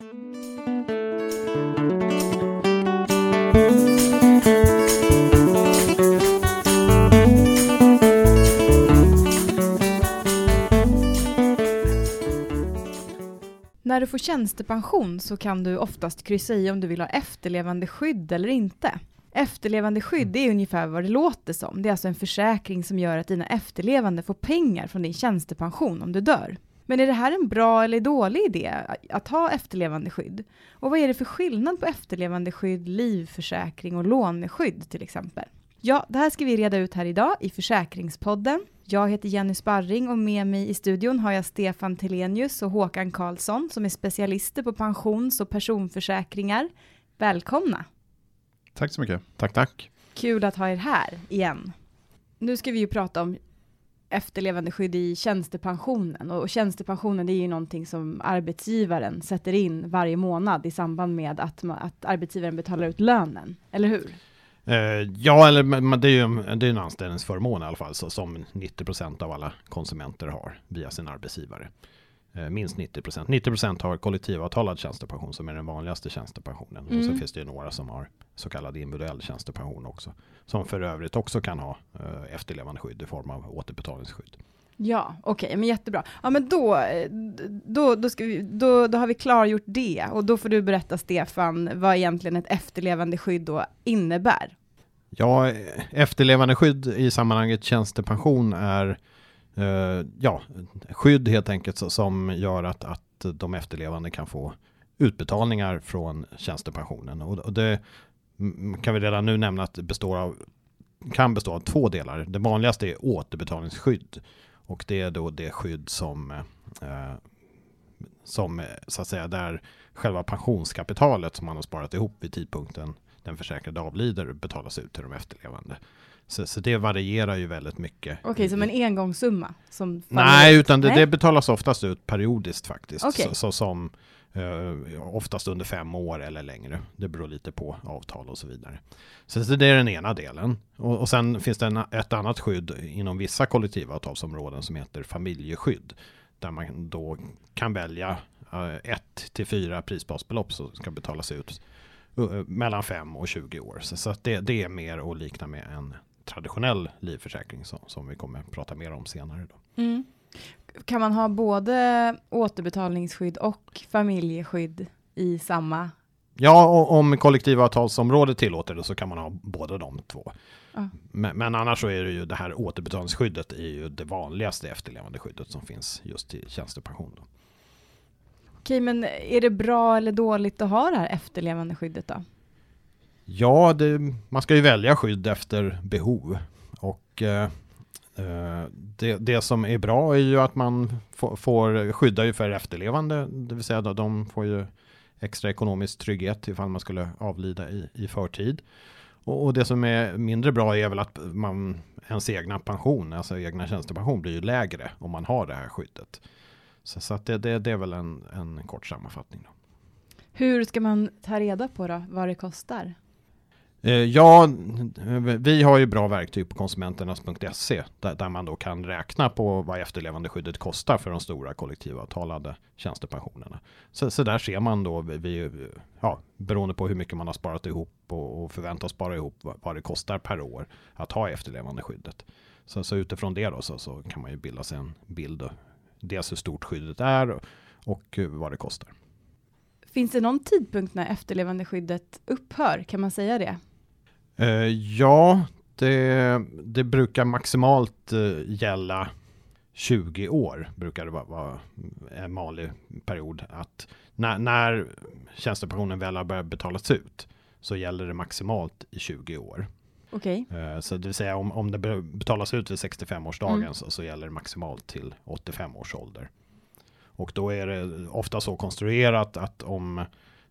När du får tjänstepension så kan du oftast kryssa i om du vill ha efterlevande skydd eller inte. Efterlevande skydd är ungefär vad det låter som. Det är alltså en försäkring som gör att dina efterlevande får pengar från din tjänstepension om du dör. Men är det här en bra eller dålig idé att ha efterlevande skydd? Och vad är det för skillnad på efterlevande skydd, livförsäkring och låneskydd till exempel? Ja, det här ska vi reda ut här idag i Försäkringspodden. Jag heter Jenny Sparring och med mig i studion har jag Stefan Telenius och Håkan Karlsson som är specialister på pensions och personförsäkringar. Välkomna! Tack så mycket. Tack, tack. Kul att ha er här igen. Nu ska vi ju prata om efterlevandeskydd i tjänstepensionen och tjänstepensionen det är ju någonting som arbetsgivaren sätter in varje månad i samband med att, att arbetsgivaren betalar ut lönen, eller hur? Eh, ja, eller men det är ju det är en anställningsförmån i alla fall, så, som 90 procent av alla konsumenter har via sin arbetsgivare. Eh, minst 90 procent. 90 procent har kollektivavtalad tjänstepension som är den vanligaste tjänstepensionen. Mm. Och så finns det ju några som har så kallad individuell tjänstepension också. Som för övrigt också kan ha eh, efterlevande skydd i form av återbetalningsskydd. Ja, okej, okay, men jättebra. Ja, men då, eh, då, då, ska vi, då, då har vi klargjort det och då får du berätta, Stefan, vad egentligen ett efterlevande skydd då innebär. Ja, efterlevande skydd i sammanhanget tjänstepension är eh, Eh, ja, skydd helt enkelt som gör att, att de efterlevande kan få utbetalningar från tjänstepensionen. Och, och det mm, kan vi redan nu nämna att det består av, kan bestå av två delar. Det vanligaste är återbetalningsskydd och det är då det skydd som eh, som eh, så att säga där själva pensionskapitalet som man har sparat ihop vid tidpunkten den försäkrade avlider betalas ut till de efterlevande. Så, så det varierar ju väldigt mycket. Okej, okay, som en engångssumma? Som Nej, utan det, det, betalas oftast ut periodiskt faktiskt. Okay. Så, så, som uh, oftast under fem år eller längre. Det beror lite på avtal och så vidare. Så, så det är den ena delen. Och, och sen finns det en, ett annat skydd inom vissa kollektivavtalsområden som heter familjeskydd. Där man då kan välja uh, ett till fyra prisbasbelopp som ska betalas ut uh, mellan 5 och 20 år. Så, så det, det, är mer att likna med en traditionell livförsäkring som, som vi kommer att prata mer om senare. Då. Mm. Kan man ha både återbetalningsskydd och familjeskydd i samma? Ja, om kollektivavtalsområdet tillåter det så kan man ha båda de två. Ja. Men, men, annars så är det ju det här återbetalningsskyddet är ju det vanligaste efterlevande skyddet som finns just i tjänstepension. Då. Okej, men är det bra eller dåligt att ha det här efterlevande skyddet då? Ja, det, man ska ju välja skydd efter behov. Och eh, eh det, det, som är bra är ju att man får, får skydda ju för efterlevande, det vill säga de får ju extra ekonomisk trygghet ifall man skulle avlida i, i förtid. Och, och, det som är mindre bra är väl att man, ens egna pension, alltså egna tjänstepension blir ju lägre om man har det här skyddet. Så, så att det, det, det är väl en, en kort sammanfattning. Då. Hur ska man ta reda på då vad det kostar? Eh, ja, vi har ju bra verktyg på konsumenternas.se där, man då kan räkna på vad efterlevandeskyddet kostar för de stora kollektivavtalade tjänstepensionerna. Så, så där ser man då, vi, ja, beroende på hur mycket man har sparat ihop och, och förväntas spara ihop vad, det kostar per år att ha efterlevandeskyddet. Så, så utifrån det då så, så kan man ju bilda sig en bild dels hur stort skyddet är och, och vad det kostar. Finns det någon tidpunkt när efterlevandeskyddet upphör? Kan man säga det? Uh, ja, det, det, brukar maximalt uh, gälla 20 år brukar det vara, vara en vanlig period. Att när, när tjänstepensionen väl har börjat betalas ut så gäller det maximalt i 20 år. Okay. Uh, så det vill säga om, om det betalas ut vid 65-årsdagen mm. så, så gäller det maximalt till 85 års ålder. Och då är det ofta så konstruerat att om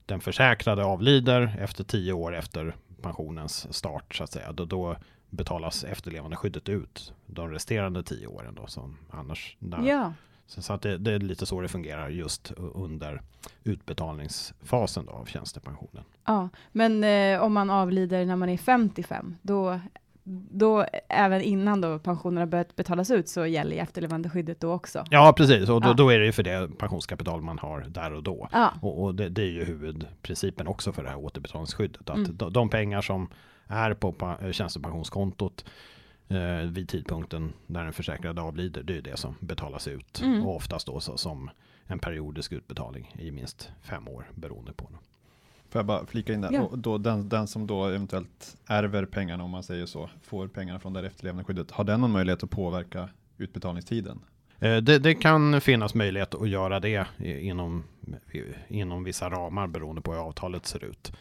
den försäkrade avlider efter 10 år efter pensionens start så att säga. Då, då betalas efterlevandeskyddet ut de resterande tio åren då som annars. Där. Ja. Så, så att det, det, är lite så det fungerar just under utbetalningsfasen då av tjänstepensionen. Ja, men eh, om man avlider när man är 55, då då även innan då pensionerna börjat betalas ut så gäller efterlevandeskyddet då också. Ja, precis. Och då, Ja. då är det ju för det pensionskapital man har där och då. Ja, Och, och det, det är ju huvudprincipen också för det här återbetalningsskyddet. Att Mm. de, de pengar som är på eh, tjänstepensionskontot eh, vid tidpunkten när den försäkrade avlider, det är det som betalas ut. Mm. Och oftast då så, som en periodisk utbetalning i minst fem år beroende på. Det. Får jag bara flika in där? Ja. Och då, den, den som då eventuellt ärver pengarna, om man säger så, får pengarna från det här efterlevandeskyddet, har den någon möjlighet att påverka utbetalningstiden? Eh, Det, det kan finnas möjlighet att göra det inom, inom vissa ramar beroende på hur avtalet ser ut.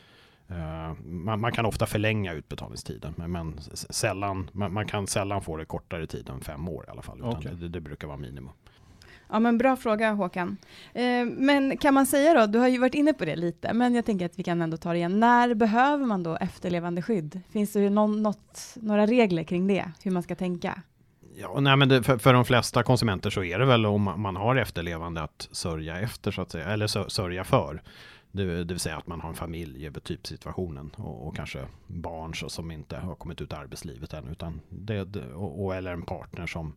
Eh, Man, man kan ofta förlänga utbetalningstiden, men, men sällan, man, man kan sällan få det kortare tid än fem år i alla fall. Utan Okej. det, det brukar vara minimum ja men bra fråga Håkan. Eh, men kan man säga då, du har ju varit inne på det lite, men jag tänker att vi kan ändå ta det igen. När behöver man då efterlevandeskydd? Finns det någon, något, några regler kring det, hur man ska tänka? Ja, nej, men det, för, för de flesta konsumenter så är det väl om man har efterlevande att sörja efter så att säga, eller sörja för. Det, det vill säga att man har en familj över typsituationen och, och kanske barn så, som inte har kommit ut i arbetslivet än. Utan det, det, och, och, eller en partner som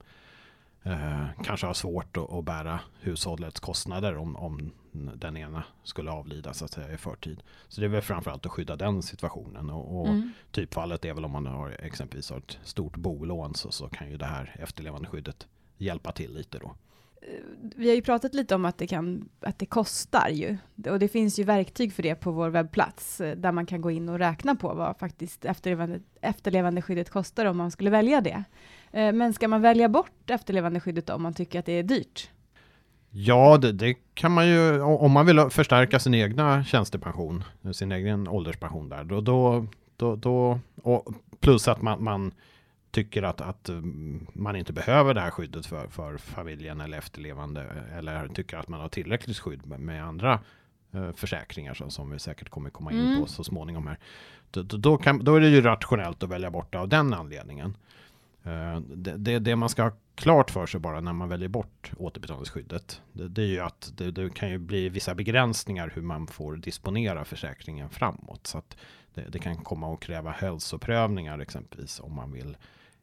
eh, kanske har svårt att, att bära hushållets kostnader om, om den ena skulle avlida så att säga i förtid. Så det är väl framförallt att skydda den situationen. Och, och Mm. typfallet är väl om man har exempelvis har ett stort bolån så, så kan ju det här efterlevandeskyddet hjälpa till lite då. Vi har ju pratat lite om att det, kan, att det kostar ju. Och det finns ju verktyg för det på vår webbplats, eh, där man kan gå in och räkna på vad faktiskt efterlevande, efterlevandeskyddet kostar om man skulle välja det. Eh, Men ska man välja bort efterlevandeskyddet om man tycker att det är dyrt? Ja, det, det kan man ju, om man vill förstärka sin egna tjänstepension, sin egen ålderspension där, då, då, då, då och plus att man, man tycker att, att mm, man inte behöver det här skyddet för, för familjen eller efterlevande, eller tycker att man har tillräckligt skydd med, andra eh, försäkringar som, som vi säkert kommer komma in Mm. på så småningom här. Då, då, då, kan, då är det ju rationellt att välja bort det av den anledningen. Eh, det, det, det man ska ha klart för sig bara när man väljer bort återbetalningsskyddet, det, det är ju att det, det kan ju bli vissa begränsningar hur man får disponera försäkringen framåt. Så att det, det kan komma att kräva hälsoprövningar exempelvis om man vill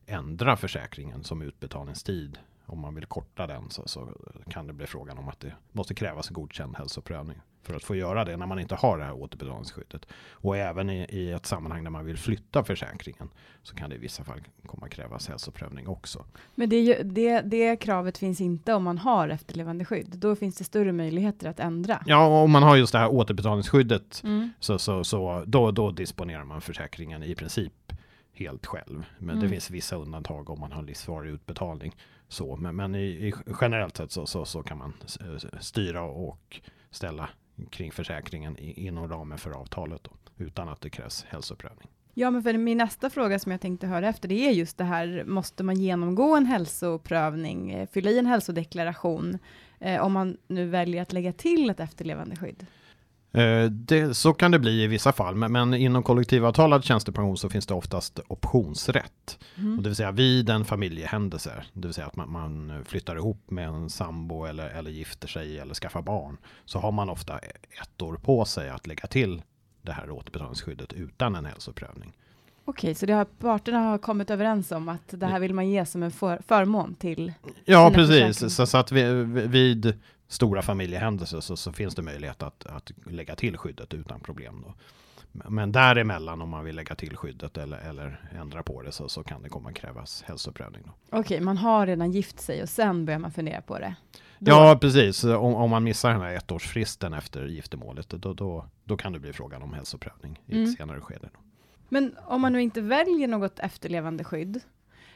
ändra försäkringen som utbetalningstid. Om man vill korta den så, så kan det bli frågan om att det måste krävas godkänd hälsoprövning för att få göra det när man inte har det här återbetalningsskyddet. Och även i, i ett sammanhang där man vill flytta försäkringen så kan det i vissa fall komma krävas hälsoprövning också. Men det, ju- det, det kravet finns inte om man har efterlevandeskydd. Då finns det större möjligheter att ändra. Ja, och om man har just det här återbetalningsskyddet Mm. så, så, så då, då disponerar man försäkringen i princip helt själv. Men det Mm. finns vissa undantag om man har livsvarig utbetalning. Så, men, men i, i generellt sett så, så, så kan man styra och ställa kring försäkringen inom ramen för avtalet då, utan att det krävs hälsoprövning. Ja, men för min nästa fråga som jag tänkte höra efter, det är just det här, måste man genomgå en hälsoprövning, eh, fylla i en hälsodeklaration, eh, om man nu väljer att lägga till ett efterlevandeskydd? Eh, Det, så kan det bli i vissa fall, men, men inom kollektivavtalad tjänstepension så finns det oftast optionsrätt. Mm. Och det vill säga vid en familjehändelse, det vill säga att man, man flyttar ihop med en sambo eller, eller gifter sig eller skaffar barn, så har man ofta ett år på sig att lägga till det här återbetalningsskyddet utan en hälsoprövning. Okej, så det har, parterna har kommit överens om att det här vill man ge som en för, förmån till? Ja, precis. Så, så att vi, vid stora familjehändelser så, så finns det möjlighet att, att lägga till skyddet utan problem. Då. Men däremellan om man vill lägga till skyddet eller, eller ändra på det så, så kan det komma att krävas hälsoprövning. Okej, man har redan gift sig och sen börjar man fundera på det. Då- Ja, precis. Om, om man missar den här ettårsfristen efter giftermålet, då, då, då kan det bli frågan om hälsoprövning i ett Mm. senare skede. Då. Men om man nu inte väljer något efterlevandeskydd,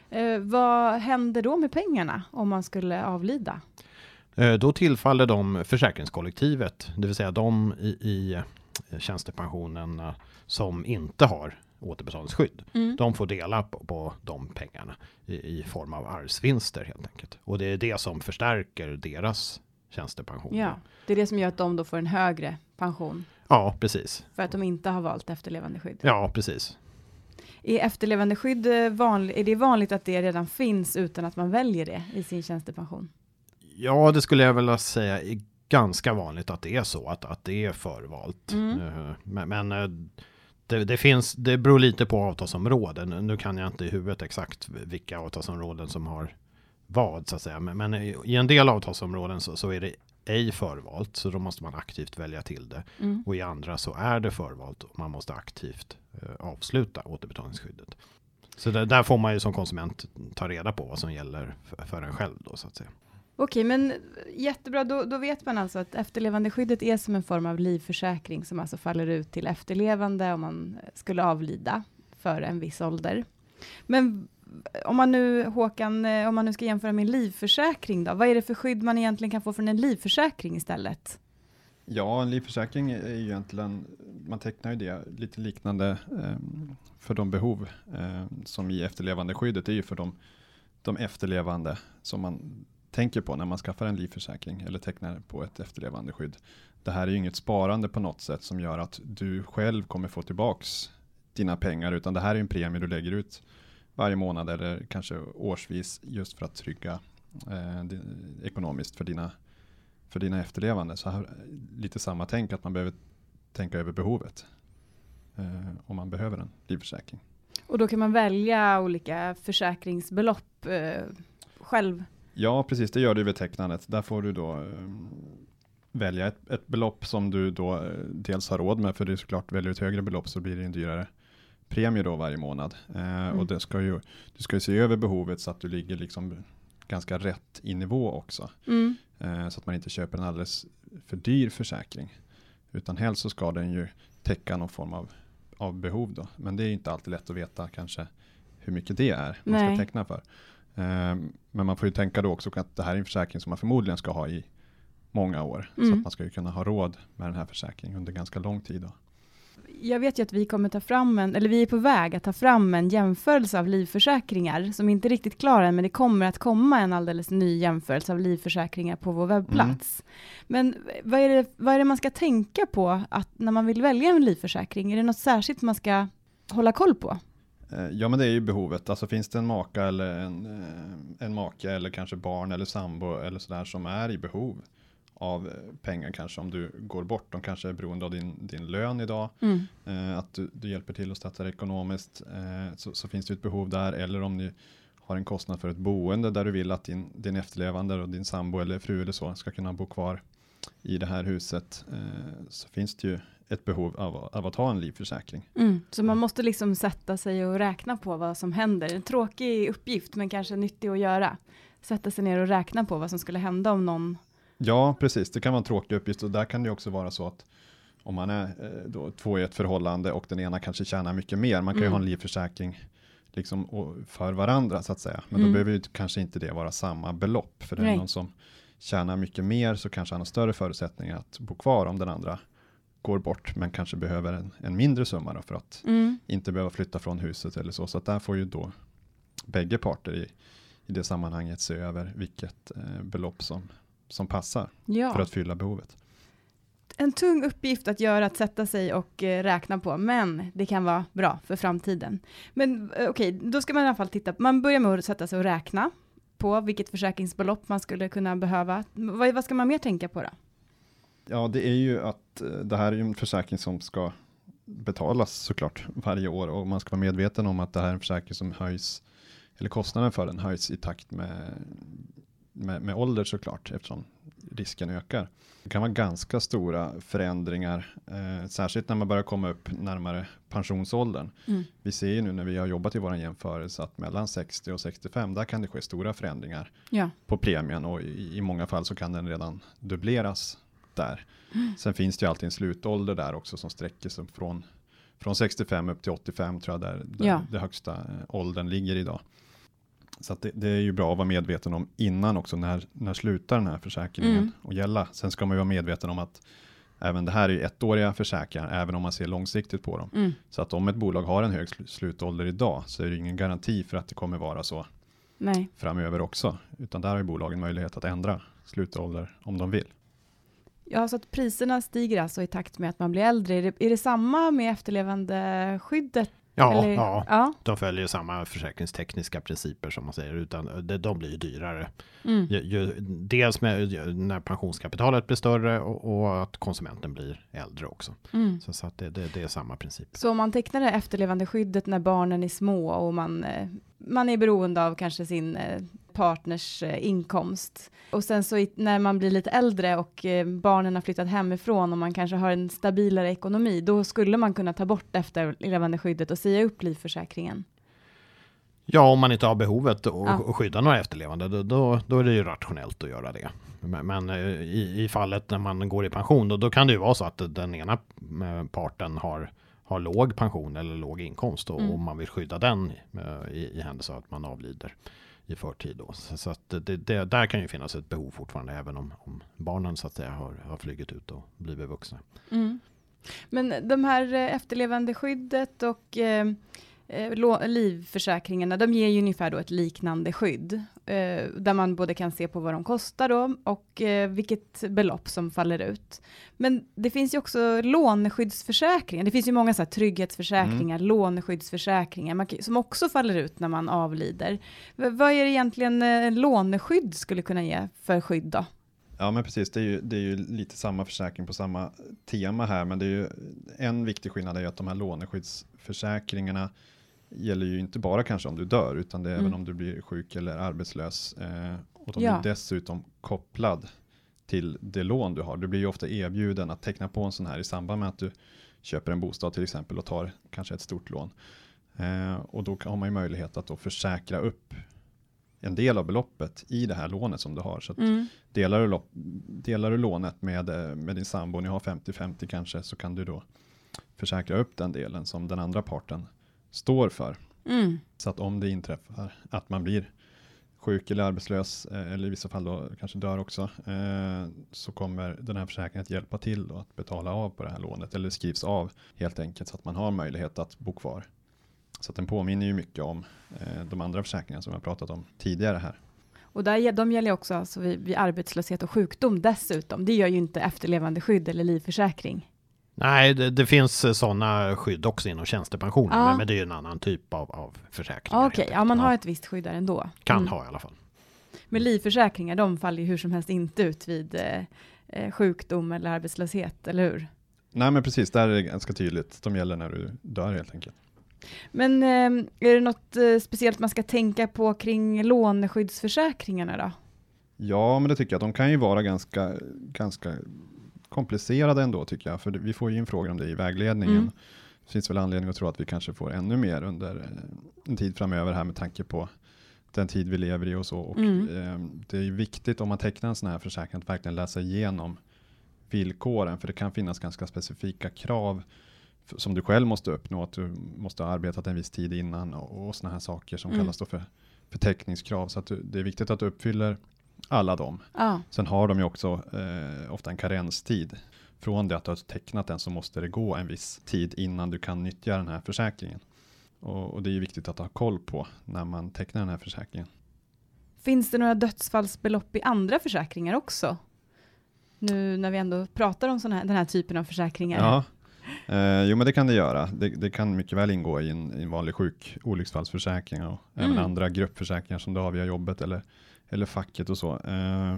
eh, vad händer då med pengarna om man skulle avlida? Eh, Då tillfaller de försäkringskollektivet, det vill säga de i, i eh, tjänstepensionerna som inte har återbetalningsskydd. Mm. De får dela på, på de pengarna i, i form av arvsvinster helt enkelt. Och det är det som förstärker deras tjänstepension. Ja, det är det som gör att de då får en högre pension ja, precis. för att de inte har valt efterlevandeskydd. Ja, precis. Är efterlevandeskydd eh, vanlig, är det vanligt att det redan finns utan att man väljer det i sin tjänstepension? Ja, det skulle jag vilja säga är ganska vanligt att det är så, att, att det är förvalt. Mm. Eh, Men, men eh, det, det, finns, det beror lite på avtalsområden. Nu kan jag inte i huvudet exakt vilka avtalsområden som har vad så att säga. Men, men i en del avtalsområden så, så, är det ej förvalt, så då måste man aktivt välja till det. Mm. Och i andra så är det förvalt och man måste aktivt eh, avsluta återbetalningsskyddet. Så där, där, får man ju som konsument ta reda på vad som gäller för, för en själv då så att säga. Okej, men jättebra. Då, då vet man alltså att efterlevandeskyddet är som en form av livförsäkring som alltså faller ut till efterlevande om man eh, skulle avlida för en viss ålder. Men om man nu, Håkan, eh, om man nu ska jämföra med en livförsäkring då, vad är det för skydd man egentligen kan få från en livförsäkring istället? Ja, en livförsäkring är ju egentligen, man tecknar ju det lite liknande eh, för de behov eh, som i efterlevandeskyddet, det är ju för de, de efterlevande som man tänker på när man skaffar en livförsäkring eller tecknar på ett efterlevandeskydd. Det här är ju inget sparande på något sätt som gör att du själv kommer få tillbaks dina pengar, utan det här är en premie du lägger ut varje månad eller kanske årsvis just för att trygga eh, ekonomiskt för dina, för dina efterlevande. Så här, lite samma tänk att man behöver tänka över behovet eh, om man behöver en livförsäkring. Och då kan man välja olika försäkringsbelopp eh, själv? Ja, precis. Det gör du vid tecknandet. Där får du då eh, välja ett, ett, belopp som du då eh, dels har råd med, för det är såklart, väljer du ett högre belopp så blir det en dyrare premie då varje månad. Eh, mm. Och det ska ju, du ska ju se över behovet så att du ligger liksom ganska rätt i nivå också. Mm. Eh, så att man inte köper en alldeles för dyr försäkring. Utan helst så ska den ju täcka någon form av, av behov då. Men det är inte alltid lätt att veta kanske hur mycket det är man Nej. ska teckna för. Eh, men man får ju tänka då också att det här är en försäkring som man förmodligen ska ha i många år. Mm. Så att man ska ju kunna ha råd med den här försäkringen under ganska lång tid. Då jag vet ju att vi kommer ta fram en, eller vi är på väg att ta fram en jämförelse av livförsäkringar som inte är riktigt klar än, men det kommer att komma en alldeles ny jämförelse av livförsäkringar på vår webbplats. Mm. Men vad är, det, vad är det man ska tänka på att när man vill välja en livförsäkring? Är det något särskilt man ska hålla koll på? Eh, ja men det är ju behovet, alltså finns det en maka eller en, eh, en make eller kanske barn eller sambo eller sådär som är i behov av eh, pengar kanske om du går bort. De kanske är beroende av din, din lön idag. Mm. Eh, att du, du, hjälper till att stötta ekonomiskt. Eh, så, så, finns det ett behov där. Eller om ni har en kostnad för ett boende där du vill att din, din efterlevande och din sambo eller fru eller så ska kunna bo kvar i det här huset. Eh, så finns det ju ett behov av, av att ha en livförsäkring. Mm. Så man måste liksom sätta sig och räkna på vad som händer. En tråkig uppgift men kanske nyttig att göra. Sätta sig ner och räkna på vad som skulle hända om någon Ja, precis. Det kan vara en tråkig uppgift och där kan det också vara så att om man är eh, då, två i ett förhållande och den ena kanske tjänar mycket mer. Man kan mm. ju ha en livförsäkring liksom, för varandra så att säga. Men mm. då behöver ju kanske inte det vara samma belopp. För det är någon som tjänar mycket mer så kanske han har större förutsättningar att bo kvar om den andra går bort men kanske behöver en, en mindre summa då för att mm. inte behöva flytta från huset eller så. Så att där får ju då bägge parter i, i det sammanhanget se över vilket eh, belopp som som passar ja. för att fylla behovet. En tung uppgift att göra, att sätta sig och eh, räkna på, men det kan vara bra för framtiden. Men eh, okej, okay, då ska man i alla fall titta, man börjar med att sätta sig och räkna på vilket försäkringsbelopp man skulle kunna behöva. Vad, vad ska man mer tänka på då? Ja, det är ju att eh, det här är en försäkring som ska betalas såklart varje år och man ska vara medveten om att det här är en försäkring som höjs eller kostnaden för den höjs i takt med med, med ålder såklart eftersom risken ökar. Det kan vara ganska stora förändringar, eh, särskilt när man börjar komma upp närmare pensionsåldern. Mm. Vi ser ju nu när vi har jobbat i vår jämförelse att mellan 60 och 65, där kan det ske stora förändringar ja. på premien och i, i, många fall så kan den redan dubbleras där. Sen finns det ju alltid en slutålder där också som sträcker sig från, från 65 upp till 85 tror jag där, där ja. det högsta eh, åldern ligger idag. Så det, det, är ju bra att vara medveten om innan också, när, när slutar den här försäkringen mm. att gälla? Sen ska man ju vara medveten om att även det här är ettåriga försäkringar, även om man ser långsiktigt på dem. Mm. Så att om ett bolag har en hög slutålder idag, så är det ingen garanti för att det kommer vara så Nej. framöver också. Utan där har ju bolagen möjlighet att ändra slutålder om de vill. Ja, så att priserna stiger alltså i takt med att man blir äldre. Är det, är det samma med efterlevandeskyddet Ja, Eller- ja, ja. de följer samma försäkringstekniska principer som man säger, utan de, de blir ju dyrare. Mm. Ju, ju, dels med, ju- när pensionskapitalet blir större och, och att konsumenten blir äldre också. Mm. Så, så att det, det, det är samma princip. Så om man tecknar det efterlevandeskyddet när barnen är små och man, eh, man är beroende av kanske sin eh, partners eh, inkomst. Och sen så när man blir lite äldre och eh, barnen har flyttat hemifrån och man kanske har en stabilare ekonomi, då skulle man kunna ta bort efterlevandeskyddet och säga upp livförsäkringen. Ja, om man inte har behovet att Ja. skydda några efterlevande, då, då, då är det ju rationellt att göra det. Men, men eh, i, i fallet när man går i pension, då, då kan det ju vara så att den ena parten har, har låg pension eller låg inkomst och, Mm. och man vill skydda den i, i händelse av att man avlider i förtid. Då. Så, så att det, det, där kan ju finnas ett behov fortfarande, även om, om barnen så att säga har, har flugit ut och blivit vuxna. Mm. Men de här eh, efterlevandeskyddet och eh, eh, livförsäkringarna, de ger ju ungefär då ett liknande skydd, eh, där man både kan se på vad de kostar då och eh, vilket belopp som faller ut. Men det finns ju också låneskyddsförsäkringar, det finns ju många så här trygghetsförsäkringar, låneskyddsförsäkringar, man, som också faller ut när man avlider. V- vad är det egentligen eh, låneskydd skulle kunna ge för skydd då? Ja men precis, det är, ju, det är ju lite samma försäkring på samma tema här, men det är ju en viktig skillnad är ju att de här låneskyddsförsäkringarna gäller ju inte bara kanske om du dör, utan det är Mm. även om du blir sjuk eller arbetslös. Eh, och de Ja. är dessutom kopplad till det lån du har. Du blir ju ofta erbjuden att teckna på en sån här i samband med att du köper en bostad till exempel och tar kanske ett stort lån. Eh, och då har man ju möjlighet att då försäkra upp en del av beloppet i det här lånet som du har. Så Mm. Delar du, lo- delar du lånet med, eh, med din sambo, ni har 50-50 kanske, så kan du då försäkra upp den delen som den andra parten står för. Mm. Så att om det inträffar att man blir sjuk eller arbetslös, eh, eller i vissa fall då kanske dör också, eh, så kommer den här försäkringen att hjälpa till då att betala av på det här lånet, eller skrivs av helt enkelt, så att man har möjlighet att bo kvar. Så att den påminner ju mycket om eh, de andra försäkringarna som jag pratat om tidigare här. Och där, de gäller också alltså vid, vid arbetslöshet och sjukdom dessutom. Det gör ju inte efterlevandeskydd eller livförsäkring. Nej, det, det finns sådana skydd också inom tjänstepensionen, Ja. men, men det är ju en annan typ av, av försäkringar. Okej, helt ja man har ett visst skydd där ändå. Kan Mm. ha i alla fall. Men livförsäkringar, de faller ju hur som helst inte ut vid eh, eh, sjukdom eller arbetslöshet, eller hur? Nej men precis, där är det ganska tydligt. De gäller när du dör helt enkelt. Men eh, är det något eh, speciellt man ska tänka på kring låneskyddsförsäkringarna då? Ja, men det tycker jag. De kan ju vara ganska, ganska komplicerade ändå tycker jag. För vi får ju in frågor om det i vägledningen. Mm. Det finns väl anledning att tro att vi kanske får ännu mer under eh, en tid framöver här med tanke på den tid vi lever i och så. Och, Mm. eh, det är viktigt om man tecknar en sån här försäkring att verkligen läsa igenom villkoren. För det kan finnas ganska specifika krav som du själv måste uppnå. Att du måste ha arbetat en viss tid innan och, och såna här saker som Mm. kallas då för förteckningskrav. Så att du, det är viktigt att du uppfyller alla dem. Ja, Sen har de ju också eh, ofta en karenstid. Från det att du har tecknat den så måste det gå en viss tid innan du kan nyttja den här försäkringen. Och, och det är ju viktigt att ha koll på när man tecknar den här försäkringen. finns det några dödsfallsbelopp i andra försäkringar också? Nu när vi ändå pratar om såna här, den här typen av försäkringar. Ja, eh, jo men det kan det göra. Det, det kan mycket väl ingå i en, i en vanlig sjuk olycksfallsförsäkring och även Mm. andra gruppförsäkringar som du har via jobbet eller, eller facket och så. Eh,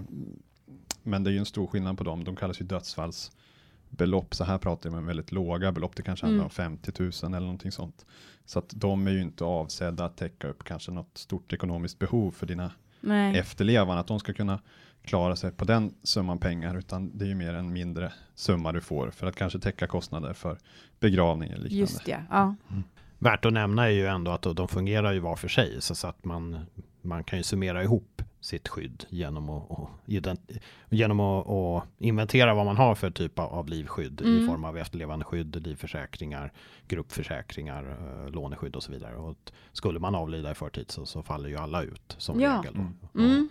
men det är ju en stor skillnad på dem. De kallas ju dödsfallsbelopp. Så här pratar vi om väldigt låga belopp. Det kanske handlar Mm. om 50 000 eller någonting sånt. Så att de är ju inte avsedda att täcka upp kanske något stort ekonomiskt behov för dina Nej. efterlevande. Att de ska kunna klara sig på den summan pengar. Utan det är ju mer en mindre summa du får för att kanske täcka kostnader för begravning eller liknande. Just det, ja. Värt att nämna är ju ändå att de fungerar ju var för sig, så så att man, man kan ju summera ihop sitt skydd genom att, och genom att, att inventera vad man har för typ av, livskydd i Mm. form av efterlevandeskydd, livförsäkringar, gruppförsäkringar, eh, låneskydd och så vidare. Och att skulle man avlida i förtid så, så faller ju alla ut som Ja. regel. Mm. Och- Mm.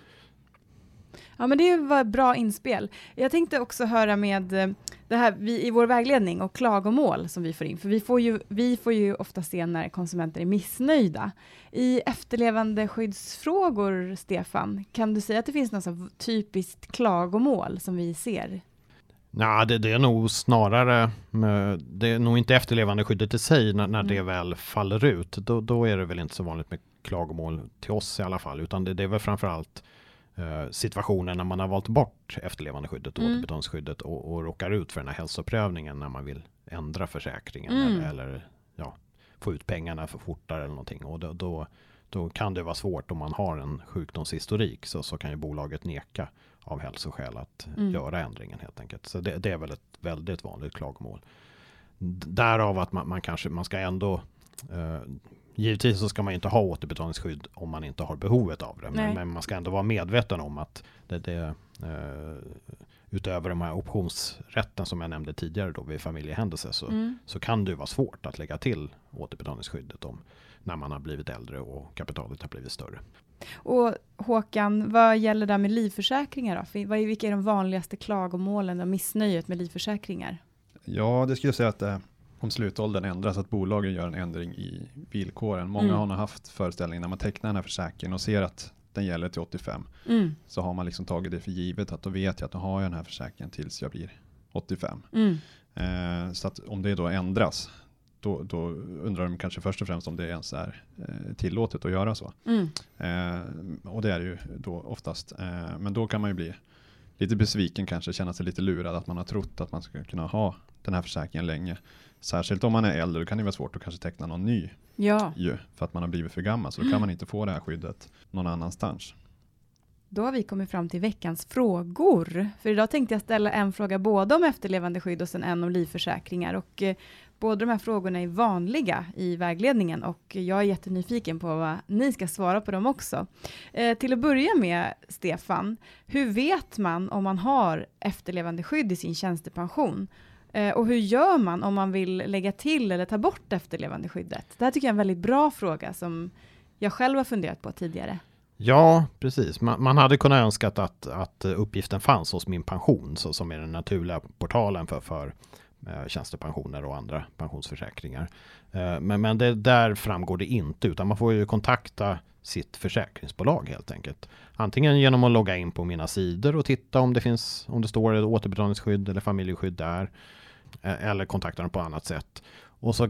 Ja, men det var bra inspel. Jag tänkte också höra med eh, det här vi, i vår vägledning och klagomål som vi får in, för vi får ju, vi får ju ofta se när konsumenter är missnöjda. I efterlevandeskyddsfrågor, Stefan, kan du säga att det finns något typiskt klagomål som vi ser? Nej, det, det, är nog snarare, det är nog inte efterlevandeskyddet i sig när, när mm. det väl faller ut. Då, då, är det väl inte så vanligt med klagomål till oss i alla fall, utan det, det är väl framförallt eh, situationer när man har valt bort efterlevandeskyddet, mm. återbetalningsskyddet och, och råkar ut för den här hälsoprövningen när man vill ändra försäkringen mm. eller, eller ja, få ut pengarna för fortare eller någonting. Och då, då, då, kan det vara svårt om man har en sjukdomshistorik så, så kan ju bolaget neka av hälsoskäl att mm. göra ändringen helt enkelt. Så det, det, är väl ett väldigt vanligt klagomål. Därav att man, man kanske, man ska ändå eh, Givetvis så ska man inte ha återbetalningsskydd om man inte har behovet av det. Men, men, man ska ändå vara medveten om att det, det eh, utöver de här optionsrätten som jag nämnde tidigare då vid familjehändelse så, mm. så kan det vara svårt att lägga till återbetalningsskyddet om när man har blivit äldre och kapitalet har blivit större. Och Håkan, vad gäller det med livförsäkringar då? Vilka är de vanligaste klagomålen och missnöjet med livförsäkringar? Ja, det skulle jag säga att det är om slutåldern ändras, att bolagen gör en ändring i villkoren. Många mm. har nog haft föreställningen när man tecknar den här försäkringen och ser att den gäller till 85. Mm. Så har man liksom tagit det för givet att då vet jag att då har jag den här försäkringen tills jag blir 85. Mm. Eh, så att om det då ändras, då, då, undrar de kanske först och främst om det ens är eh, tillåtet att göra så. Mm. Eh, och det är det ju då oftast. Eh, men då kan man ju bli lite besviken kanske, känna sig lite lurad att man har trott att man ska kunna ha den här försäkringen länge. Särskilt om man är äldre, då kan det vara svårt att kanske teckna någon ny. Ja. Ju, för att man har blivit för gammal, så då kan man inte få det här skyddet någon annanstans. Då har vi kommit fram till veckans frågor. För idag tänkte jag ställa en fråga både om efterlevandeskydd och sen en om livförsäkringar. Och eh, båda de här frågorna är vanliga i vägledningen och jag är jättenyfiken på vad ni ska svara på dem också. Eh, till att börja med, Stefan, hur vet man om man har efterlevandeskydd i sin tjänstepension? Eh, och hur gör man om man vill lägga till eller ta bort efterlevandeskyddet? Det här tycker jag är en väldigt bra fråga som jag själv har funderat på tidigare. Ja, precis. Man, man hade kunnat önska att, att uppgiften fanns hos Min Pension, så, som är den naturliga portalen för, för Eh, tjänstepensioner och andra pensionsförsäkringar. Eh, men men det, där framgår det inte, utan man får ju kontakta sitt försäkringsbolag helt enkelt. Antingen genom att logga in på mina sidor och titta om det finns, om det står ett återbetalningsskydd eller familjeskydd där. Eh, eller kontakta dem på annat sätt. Och så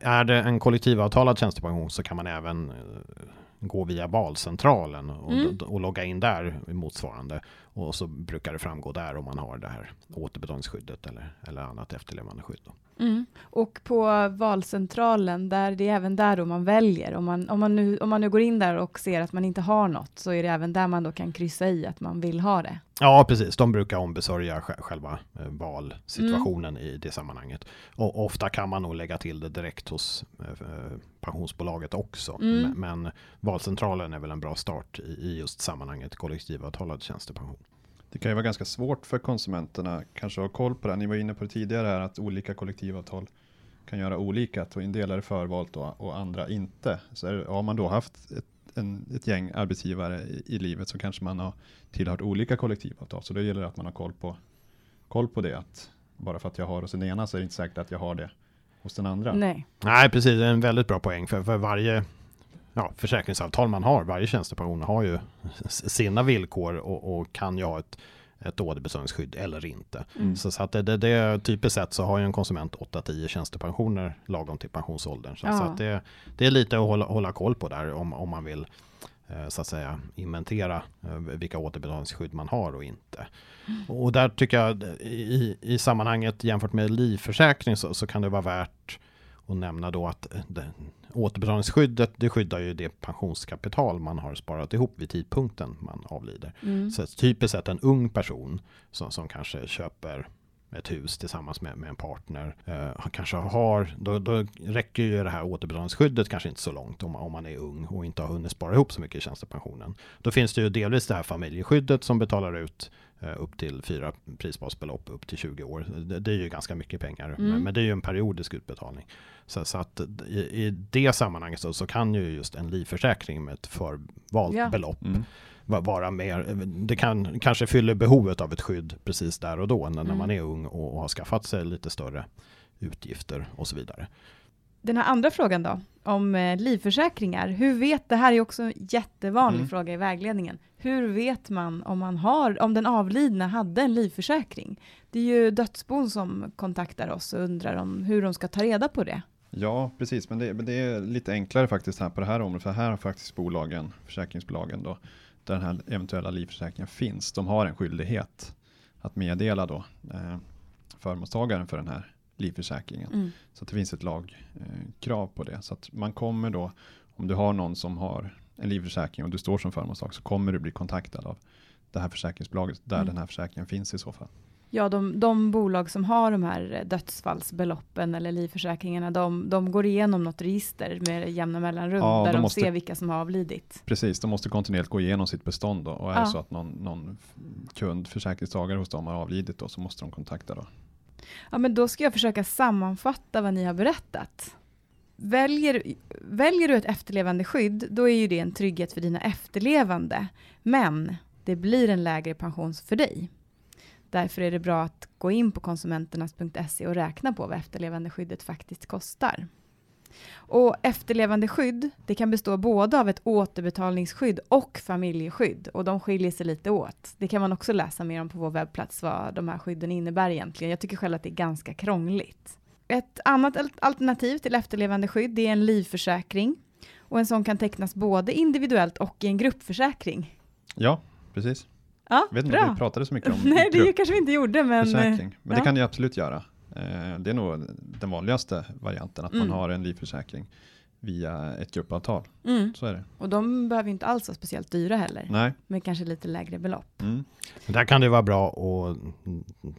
är det en kollektivavtalad tjänstepension så kan man även gå via valcentralen och, mm. och logga in där motsvarande. Och så brukar det framgå där om man har det här återbetalningsskyddet eller, eller annat efterlevandeskydd. Mm. Och på valcentralen, där det är även där då man väljer. Om man, om, man nu, om man nu går in där och ser att man inte har något, så är det även där man då kan kryssa i att man vill ha det. Ja, precis. De brukar ombesörja själva eh, valsituationen mm. i det sammanhanget. Och ofta kan man nog lägga till det direkt hos eh, eh, pensionsbolaget också. Mm. Men valcentralen är väl en bra start i just sammanhanget kollektivavtalad tjänstepension. Det kan ju vara ganska svårt för konsumenterna kanske att ha koll på det. Ni var inne på det tidigare här att olika kollektivavtal kan göra olika. Att en del är förvalt och, och andra inte. Så är, har man då haft ett, en, ett gäng arbetsgivare i, i, livet så kanske man har tillhört olika kollektivavtal. Så då gäller det att man har koll på, koll på det. Att bara för att jag har hos den ena så är det inte säkert att jag har det hos den andra. Nej, Nej precis. Det är en väldigt bra poäng. För, för varje ja, försäkringsavtal man har, varje tjänstepension har ju sina villkor och, och kan ju ha ett, ett återbetalningsskydd eller inte. Mm. Så, så, att det, det, det, typiskt sett så har ju en konsument 8-10 tjänstepensioner lagom till pensionsåldern. Så, ja. så att det, det är lite att hålla, hålla koll på där om, om man vill så att säga inventera eh, vilka återbetalningsskydd man har och inte. Och där tycker jag i, i sammanhanget jämfört med livförsäkring så, så kan det vara värt att nämna då att eh, återbetalningsskyddet det skyddar ju det pensionskapital man har sparat ihop vid tidpunkten man avlider. Mm. Så typiskt sett en ung person som, som kanske köper ett hus tillsammans med, med en partner. Eh, kanske har, då, då räcker ju det här återbetalningsskyddet kanske inte så långt om, om man är ung och inte har hunnit spara ihop så mycket i tjänstepensionen. Då finns det ju delvis det här familjeskyddet som betalar ut Eh, upp till fyra prisbasbelopp upp till 20 år. Det, det är ju ganska mycket pengar, mm. men, men, det är ju en periodisk utbetalning. Så, så att i, i, det sammanhanget så, så, kan ju just en livförsäkring med ett förvalt ja. belopp mm. Vara mer, det kan kanske fyller behovet av ett skydd precis där och då när, mm. när man är ung och, och har skaffat sig lite större utgifter och så vidare. Den här andra frågan då, om eh, livförsäkringar. Hur vet, det här är också en jättevanlig Mm. fråga i vägledningen. Hur vet man om, man har, om den avlidna hade en livförsäkring? Det är ju dödsbon som kontaktar oss och undrar om hur de ska ta reda på det. Ja, precis, men det, men det är lite enklare faktiskt här på det här området, för här har faktiskt bolagen, försäkringsbolagen då, där den här eventuella livförsäkringen finns, de har en skyldighet att meddela då eh, förmånstagaren för den här livförsäkringen. Mm. Så det finns ett lagkrav på det. Så att man kommer då, om du har någon som har en livförsäkring och du står som förmånstagare så kommer du bli kontaktad av det här försäkringsbolaget där Mm. den här försäkringen finns i så fall. Ja, de, de bolag som har de här dödsfallsbeloppen eller livförsäkringarna, de, de går igenom något register med jämna mellanrum Ja, där de måste- ser vilka som har avlidit. Precis, de måste kontinuerligt gå igenom sitt bestånd då, och är Ja. så att någon, någon kund, försäkringstagare hos dem har avlidit då så måste de kontakta då. Ja, men då ska jag försöka sammanfatta vad ni har berättat. Väljer, väljer du ett efterlevande skydd, då är ju det en trygghet för dina efterlevande. Men det blir en lägre pension för dig. Därför är det bra att gå in på konsumenternas.se och räkna på vad efterlevandeskyddet faktiskt kostar. Och efterlevandeskydd, det kan bestå både av ett återbetalningsskydd och familjeskydd. Och de skiljer sig lite åt. Det kan man också läsa mer om på vår webbplats, vad de här skydden innebär egentligen. Jag tycker själv att det är ganska krångligt. Ett annat alternativ till efterlevandeskydd, är en livförsäkring. Och en sån kan tecknas både individuellt och i en gruppförsäkring. Ja, precis. Ja, Jag vet inte om bra. vi pratade så mycket om Nej, det grupp- kanske vi inte gjorde, men... försäkring. Men ja. det kan ni absolut göra. Eh, Det är nog den vanligaste varianten, att Mm. man har en livförsäkring via ett gruppavtal. Mm. Så är det. Och de behöver inte alls vara speciellt dyra heller, Nej. med kanske lite lägre belopp. Mm. Där kan det vara bra att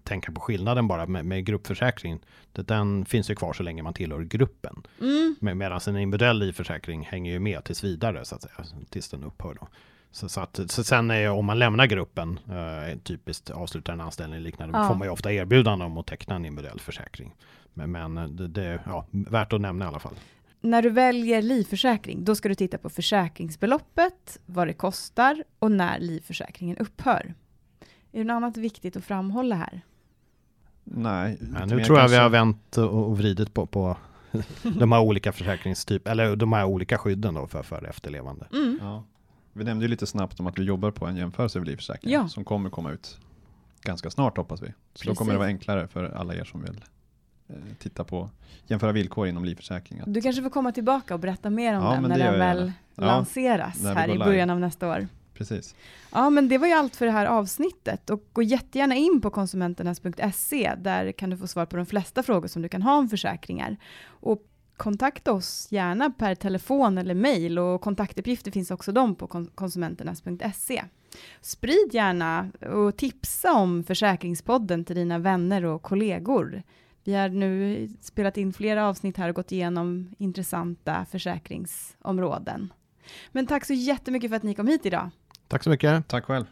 tänka på skillnaden bara med, med gruppförsäkring. Det- Den finns ju kvar så länge man tillhör gruppen. Mm. Med, medan en individuell livförsäkring hänger ju med tills vidare så att säga, tills den upphör då. Så, så, att, så sen är, om man lämnar gruppen, eh, typiskt avslutar en anställning eller liknande, Ja. får man ju ofta erbjudande om att teckna en individuell försäkring. Men, men eh, det, det är ja, värt att nämna i alla fall. När du väljer livförsäkring, då ska du titta på försäkringsbeloppet, vad det kostar och när livförsäkringen upphör. Är det något annat viktigt att framhålla här? Nej. Ja, nu tror jag vi kanske- har vänt och, och vridit på, på de här olika försäkringstyp eller de här olika skydden då för, för efterlevande. Mm. Ja. Vi nämnde ju lite snabbt om att vi jobbar på en jämförelse över livförsäkring Ja. som kommer komma ut ganska snart hoppas vi. Så då Precis. kommer det vara enklare för alla er som vill eh, titta på jämföra villkor inom livförsäkring. Du kanske får komma tillbaka och berätta mer om Ja, den när den väl. Ja, lanseras här i live. början av nästa år. Precis. Ja, men det var ju allt för det här avsnittet och gå jättegärna in på konsumenternas.se. Där kan du få svar på de flesta frågor som du kan ha om försäkringar. Och kontakta oss gärna per telefon eller mejl och kontaktuppgifter finns också de på kon- konsumenternas.se. Sprid gärna och tipsa om Försäkringspodden till dina vänner och kollegor. Vi har nu spelat in flera avsnitt här och gått igenom intressanta försäkringsområden. Men tack så jättemycket för att ni kom hit idag. Tack så mycket. Tack själv.